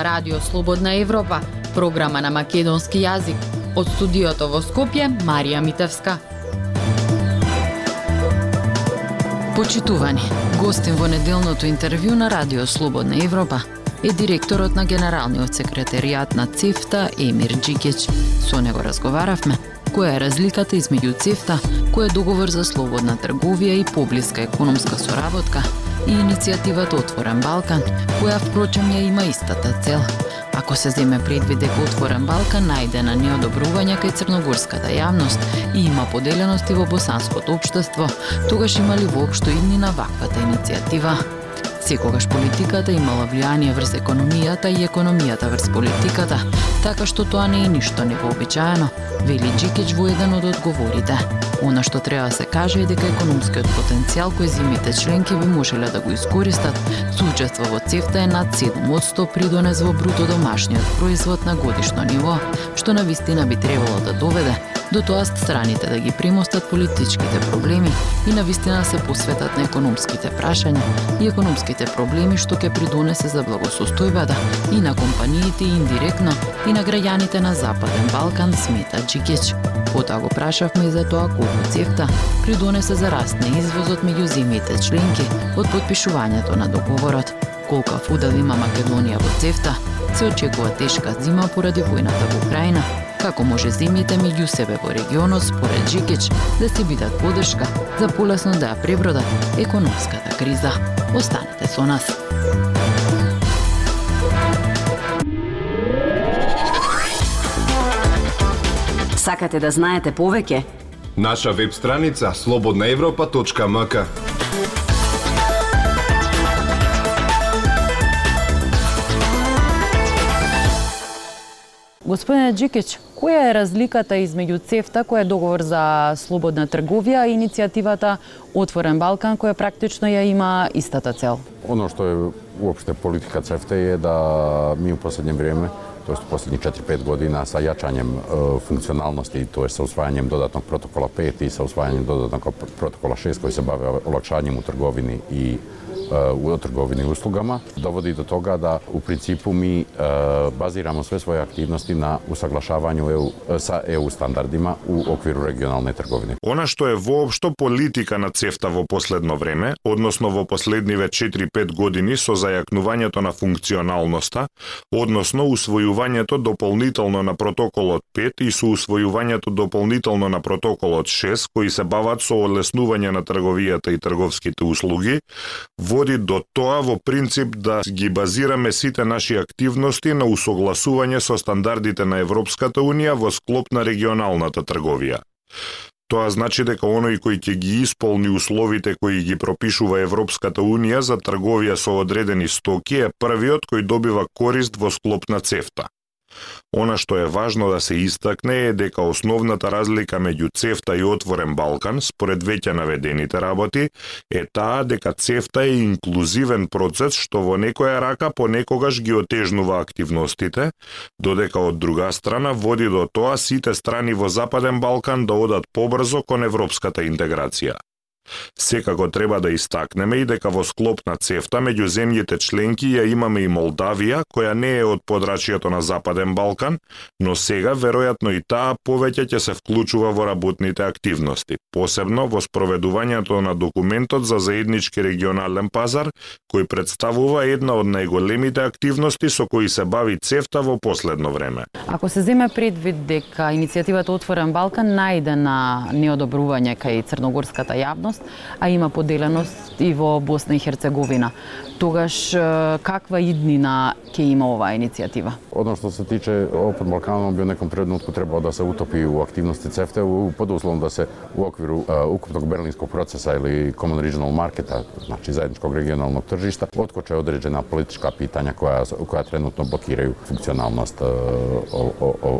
ова радио Слободна Европа, програма на македонски јазик. Од студиото во Скопје, Марија Митевска. Почитувани, гостин во неделното интервју на Радио Слободна Европа е директорот на Генералниот секретаријат на ЦЕФТА Емир Джикич. Со него разговаравме која е разликата измеѓу ЦЕФТА, кој е договор за слободна трговија и поблиска економска соработка, и иницијативата Отворен Балкан, која впрочем ја има истата цел. Ако се земе предвид дека Отворен Балкан најде на неодобрување кај црногорската јавност и има поделености во босанското општество, тогаш има ли воопшто иднина ваквата иницијатива? Секогаш политиката имала влијание врз економијата и економијата врз политиката, така што тоа не е ништо невообичаено, вели Джикич во еден од одговорите. Она што треба да се каже е дека економскиот потенцијал кој земите членки би можеле да го искористат, сучество во ЦЕФТА е над 7% придонес во бруто домашниот производ на годишно ниво, што на вистина би требало да доведе до тоа страните да ги премостат политичките проблеми и на вистина да се посветат на економските прашања и економските проблеми што ќе придонесе за благосостојбата да, и на компаниите и индиректно и на граѓаните на Западен Балкан, смета Джикич. Потоа го прашавме и за тоа колку цефта придонесе за раст на извозот меѓу земјите членки од подпишувањето на договорот. Колка фудал има Македонија во цефта, се очекува тешка зима поради војната во Украина, како може земјите меѓу себе во регионот според Джикич да се бидат подршка за полесно да ја пребродат економската криза. Останете со нас. Сакате да знаете повеќе? Наша веб страница slobodnaevropa.mk Господине Джикич, која е разликата измеѓу ЦЕФТА, која е договор за слободна трговија, и иницијативата Отворен Балкан, која практично ја има истата цел? Оно што е уопште политика ЦЕФТА е да ми у последње време to jest u 4-5 година sa јачањем e, funkcionalnosti, to со усвајањем usvajanjem протокола 5 и со усвајањем dodatnog протокола 6 кој се бави олакшањем у трговини и у трговини услугама доводи до тога да у принципу ми базирамо све своје активности на usaglašavanju EU, са EU стандардима у оквиру регионалне трговини. Она што е воопшто политика на ЦЕФТА во последно време, односно во последниве 4-5 години со зајакнувањето на функционалноста, односно усвојувањето дополнително на протоколот 5 и со усвојувањето дополнително на протоколот 6 кои се бават со олеснување на трговијата и трговските услуги, во води до тоа во принцип да ги базираме сите наши активности на усогласување со стандардите на Европската Унија во склоп на регионалната трговија. Тоа значи дека оној кој ќе ги исполни условите кои ги пропишува Европската Унија за трговија со одредени стоки е првиот кој добива корист во склоп на ЦЕФТА. Она што е важно да се истакне е дека основната разлика меѓу ЦЕФТА и Отворен Балкан, според веќе наведените работи, е таа дека ЦЕФТА е инклузивен процес што во некоја рака понекогаш ги отежнува активностите, додека од друга страна води до тоа сите страни во Западен Балкан да одат побрзо кон европската интеграција. Секако треба да истакнеме и дека во склоп на ЦЕФТА меѓу земјите членки ја имаме и Молдавија, која не е од подрачјето на Западен Балкан, но сега веројатно и таа повеќе ќе се вклучува во работните активности, посебно во спроведувањето на документот за заеднички регионален пазар, кој представува една од најголемите активности со кои се бави ЦЕФТА во последно време. Ако се земе предвид дека иницијативата Отворен Балкан најде на неодобрување кај црногорската јавност, а има поделеност и во Босна и Херцеговина. Тогаш каква иднина ќе има оваа иницијатива? Одно што се тиче Опад Балканом би неком преднутку требало да се утопи у активности ЦЕФТЕ под условом да се у оквиру укупnog берлинскog процеса или Common Regional Marketa, значи заедничког регионалnog тржишта, откоче одреđena политичка питања која која тренутно блокирају функционалност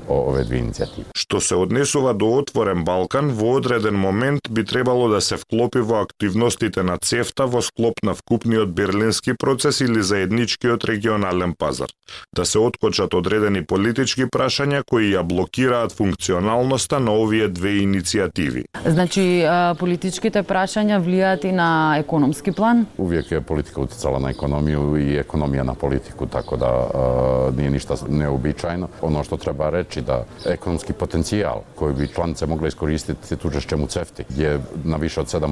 ове две иницијативи. Што се однесува до Отворен Балкан, во одреден момент би требало да се вклучи вклопи во активностите на ЦЕФТА во склоп на вкупниот берлински процес или заедничкиот регионален пазар, да се откочат одредени политички прашања кои ја блокираат функционалноста на овие две иницијативи. Значи, политичките прашања влијаат и на економски план? Увијек е политика утицала на економију и економија на политику, така да а, nije ништа необичајно. Оно што треба речи да економски потенцијал кој би чланице могле искористити учешќем у ЦЕФТИ е на више од 7%.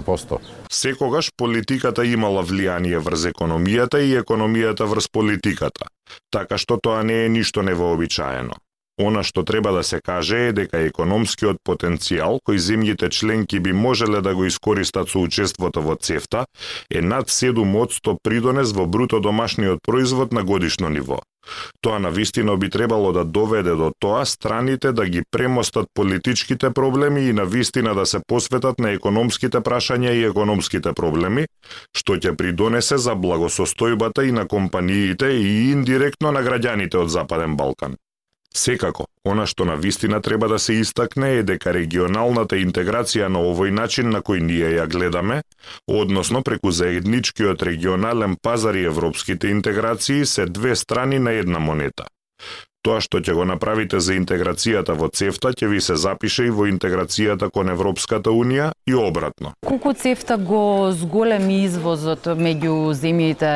Секогаш политиката имала влијание врз економијата и економијата врз политиката, така што тоа не е ништо невообичаено. Она што треба да се каже е дека економскиот потенцијал кој земјите членки би можеле да го искористат со учеството во ЦЕФТА е над 7% придонес во бруто домашниот производ на годишно ниво. Тоа на вистина би требало да доведе до тоа страните да ги премостат политичките проблеми и на вистина да се посветат на економските прашања и економските проблеми, што ќе придонесе за благосостојбата и на компаниите и индиректно на граѓаните од Западен Балкан. Секако, она што на вистина треба да се истакне е дека регионалната интеграција на овој начин на кој ние ја гледаме, односно преку заедничкиот регионален пазар и европските интеграции се две страни на една монета. Тоа што ќе го направите за интеграцијата во ЦЕФТА ќе ви се запише и во интеграцијата кон Европската Унија и обратно. Колку ЦЕФТА го зголеми извозот меѓу земјите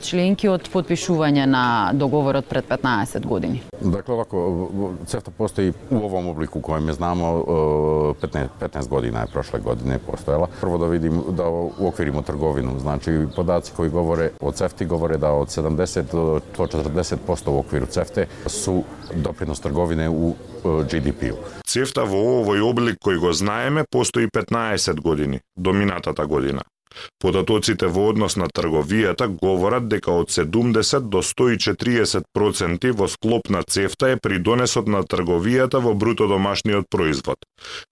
членки од подпишување на договорот пред 15 години? Дакле, овако, ЦЕФТА постои у овом облику кој ме знамо 15, 15 година е прошле година постоела. Прво да видим да уоквиримо трговину, значи подаци кои говоре од ЦЕФТИ говоре да од 70 до 40% во оквиру ЦЕФТЕ су допринос трговине у GDP-у. Цефта во овој облик кој го знаеме постои 15 години, до минатата година. Податоците во однос на трговијата говорат дека од 70 до 140% во склоп на цефта е придонесот на трговијата во бруто домашниот производ,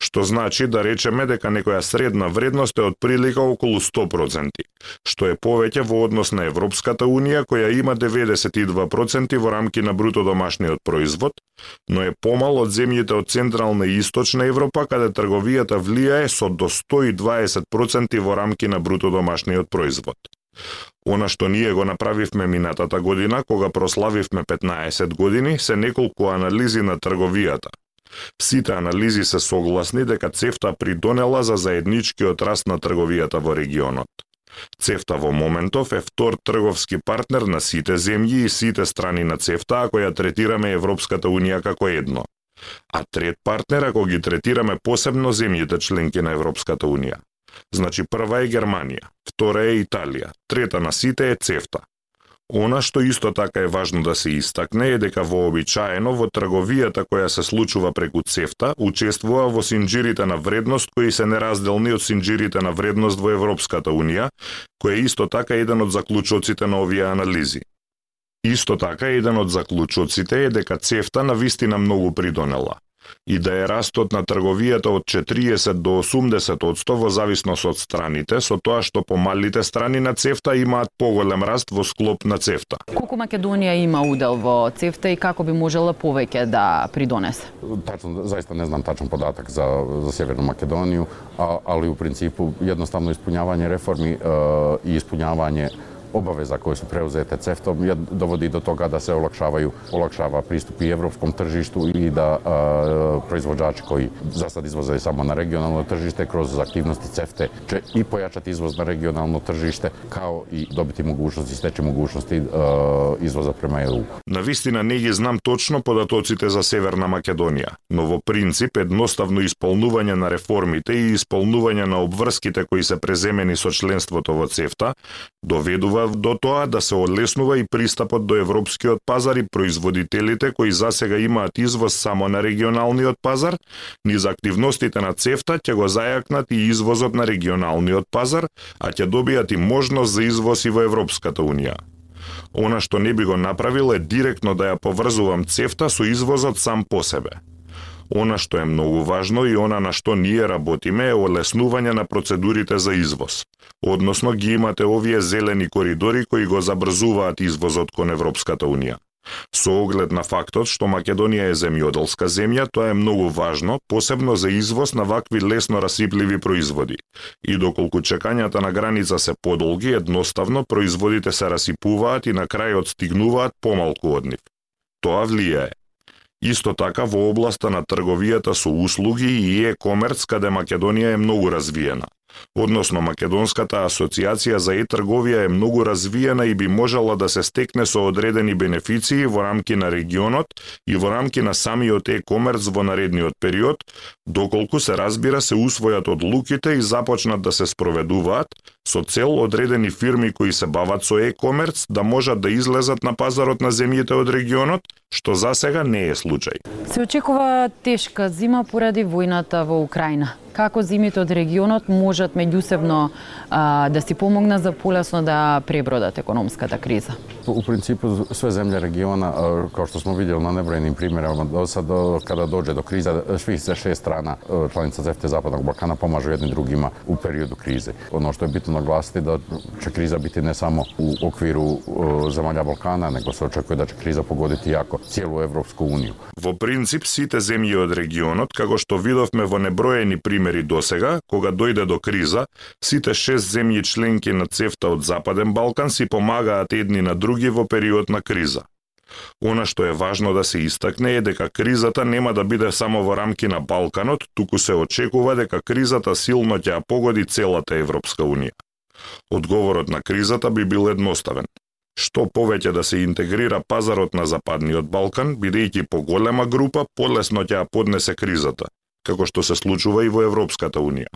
што значи да речеме дека некоја средна вредност е од прилика околу 100%, што е повеќе во однос на Европската Унија која има 92% во рамки на бруто домашниот производ, но е помал од земјите од Централна и Источна Европа каде трговијата влијае со до 120% во рамки на бруто домашниот производ. Она што ние го направивме минатата година, кога прославивме 15 години, се неколку анализи на трговијата. Сите анализи се согласни дека ЦЕФТА придонела за заедничкиот раст на трговијата во регионот. ЦЕФТА во моментов е втор трговски партнер на сите земји и сите страни на ЦЕФТА ако ја третираме Европската Унија како едно. А трет партнер ако ги третираме посебно земјите членки на Европската Унија. Значи прва е Германија, втора е Италија, трета на сите е ЦЕФТА. Она што исто така е важно да се истакне е дека вообичаено во трговијата која се случува преку ЦЕФТА учествува во синџирите на вредност кои се неразделни од синџирите на вредност во Европската Унија, кој е исто така еден од заклучоците на овие анализи. Исто така еден од заклучоците е дека ЦЕФТА на вистина многу придонела и да е растот на трговијата од 40 до 80 одсто во зависност од страните, со тоа што помалите страни на ЦЕФТА имаат поголем раст во склоп на ЦЕФТА. Колку Македонија има удел во ЦЕФТА и како би можела повеќе да придонесе? Тачно, заиста не знам тачен податок за, за Северна Македонија, а, али у принципу едноставно исполнявање реформи е, и исполнявање обавеза кои се преузете цефтом ја доводи до тога да се олакшавају олакшава приступ и европском тржишту и да а, производачи кои за сад извозат само на регионално тржиште кроз активности цефте че и појачат извоз на регионално тржиште као и добити могуćности стече могуќности извоза према ЕУ. На вистина не ги знам точно податоците за Северна Македонија, но во принцип едноставно исполнување на реформите и исполнување на обврските кои се преземени со членството во ЦЕФТА доведува доведува до тоа да се олеснува и пристапот до европскиот пазар и производителите кои засега имаат извоз само на регионалниот пазар, низ активностите на ЦЕФТА ќе го зајакнат и извозот на регионалниот пазар, а ќе добијат и можност за извоз и во Европската Унија. Она што не би го направил е директно да ја поврзувам ЦЕФТА со извозот сам по себе. Она што е многу важно и она на што ние работиме е олеснување на процедурите за извоз. Односно ги имате овие зелени коридори кои го забрзуваат извозот кон Европската Унија. Со оглед на фактот што Македонија е земјоделска земја, тоа е многу важно, посебно за извоз на вакви лесно расипливи производи. И доколку чекањата на граница се подолги, едноставно производите се расипуваат и на крајот стигнуваат помалку од нив. Тоа влијае. Исто така во областа на трговијата со услуги и е-комерц каде Македонија е многу развиена. Односно, Македонската асоциација за е-трговија е многу развиена и би можела да се стекне со одредени бенефиции во рамки на регионот и во рамки на самиот е-комерц во наредниот период, доколку се разбира се усвојат одлуките и започнат да се спроведуваат со цел одредени фирми кои се бават со е-комерц да можат да излезат на пазарот на земјите од регионот, што за сега не е случај. Се очекува тешка зима поради војната во Украина како земјите од регионот можат меѓусебно а, да си помогнат за полесно да пребродат економската криза? У принципу све земје региона, како што смо видели на небројни примери, до сад када доđe до криза, свих се шест страна чланица ЗЕФТЕ Западnog Балкана помажу едни другима у периоду кризе. Оно што е битно нагласити да ќе криза бити не само у оквиру земја Балкана, него се очекува да ќе криза погодити јако целу Европску унију. Во принцип, сите земји од регионот, како што видовме во неброени примери досега, кога дојде до криза, сите шест земји членки на цефта од Западен Балкан си помагаат едни на други во период на криза. Она што е важно да се истакне е дека кризата нема да биде само во рамки на Балканот, туку се очекува дека кризата силно ќе погоди целата Европска Унија. Одговорот на кризата би бил едноставен што повеќе да се интегрира пазарот на Западниот Балкан, бидејќи поголема група полесно ќе ја поднесе кризата, како што се случува и во Европската Унија.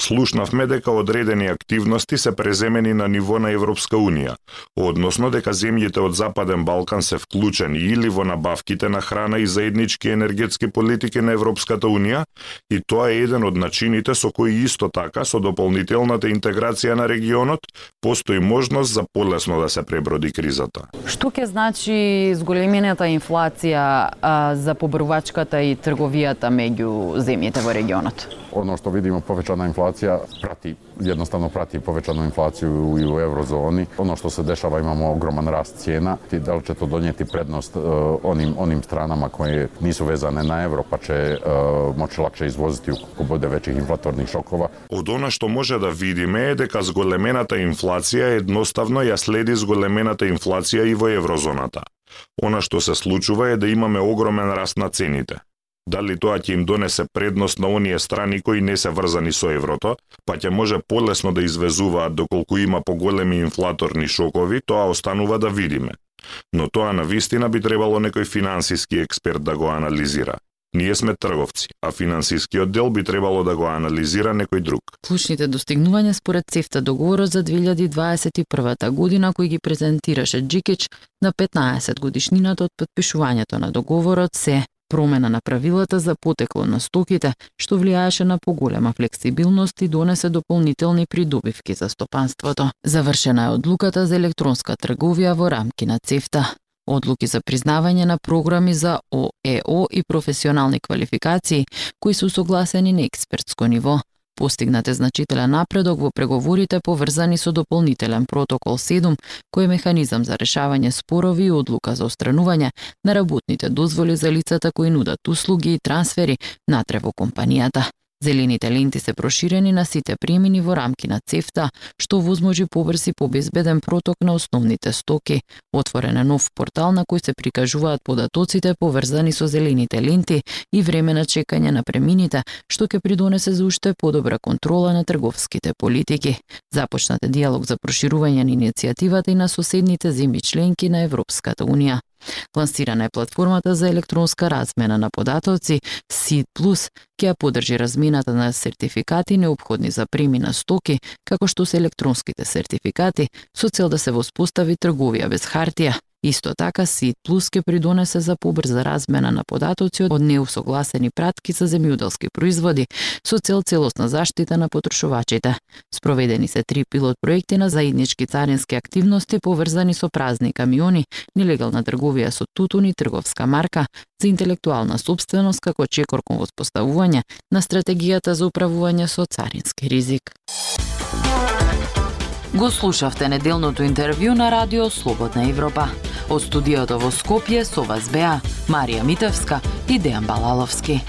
Слушнавме дека одредени активности се преземени на ниво на Европска Унија, односно дека земјите од Западен Балкан се вклучени или во набавките на храна и заеднички енергетски политики на Европската Унија, и тоа е еден од начините со кои исто така со дополнителната интеграција на регионот постои можност за полесно да се преброди кризата. Што ќе значи зголемената инфлација а, за побрувачката и трговијата меѓу земјите во регионот? Оно што видимо повечана инфлација прати едноставно прати повечану инфлацију и у еврозони. Оно што се дешава имамо огромен раст цена, и дали ќе тоа донети предност оним оним странама кои не се везане на евро, па ќе мочи лакше извозити ако биде веќе инфлаторни шокова. Од она што може да видиме е дека зголемената инфлација едноставно ја следи зголемената инфлација и во еврозоната. Она што се случува е да имаме огромен раст на цените. Дали тоа ќе им донесе предност на оние страни кои не се врзани со еврото, па ќе може полесно да извезуваат доколку има поголеми инфлаторни шокови, тоа останува да видиме. Но тоа на вистина би требало некој финансиски експерт да го анализира. Ние сме трговци, а финансискиот дел би требало да го анализира некој друг. Клучните достигнувања според ЦЕФТА договорот за 2021 година кој ги презентираше Джикич на 15 годишнината од подпишувањето на договорот се промена на правилата за потекло на стоките, што влијаеше на поголема флексибилност и донесе дополнителни придобивки за стопанството. Завршена е одлуката за електронска трговија во рамки на ЦЕФТА. Одлуки за признавање на програми за ОЕО и професионални квалификации, кои се согласени на експертско ниво. Постигнат е значителен напредок во преговорите поврзани со дополнителен протокол 7, кој е механизам за решавање спорови и одлука за остранување на работните дозволи за лицата кои нудат услуги и трансфери натре во компанијата. Зелените ленти се проширени на сите премини во рамки на ЦЕФТА, што возможи побрз и побезбеден проток на основните стоки. Отворен е нов портал на кој се прикажуваат податоците поврзани со зелените ленти и време на чекање на премините, што ќе придонесе за уште подобра контрола на трговските политики. Започнат е диалог за проширување на иницијативата и на соседните земји членки на Европската Унија. Лансирана е платформата за електронска размена на податоци. SEED Plus, ќе ја подржи размената на сертификати необходни за премина стоки, како што се електронските сертификати, со цел да се воспостави трговија без хартија, Исто така, СИД Плюс ке придонесе за побрза размена на податоци од неусогласени пратки за земјоделски производи со цел целосна заштита на потрошувачите. Спроведени се три пилот проекти на заеднички царински активности поврзани со празни камиони, нелегална трговија со тутун и трговска марка, за интелектуална собственост како чекор кон воспоставување на стратегијата за управување со царински ризик. Го слушавте неделното интервју на Радио Слободна Европа. Од студиото во Скопје со вас беа Марија Митевска и Дејан Балаловски.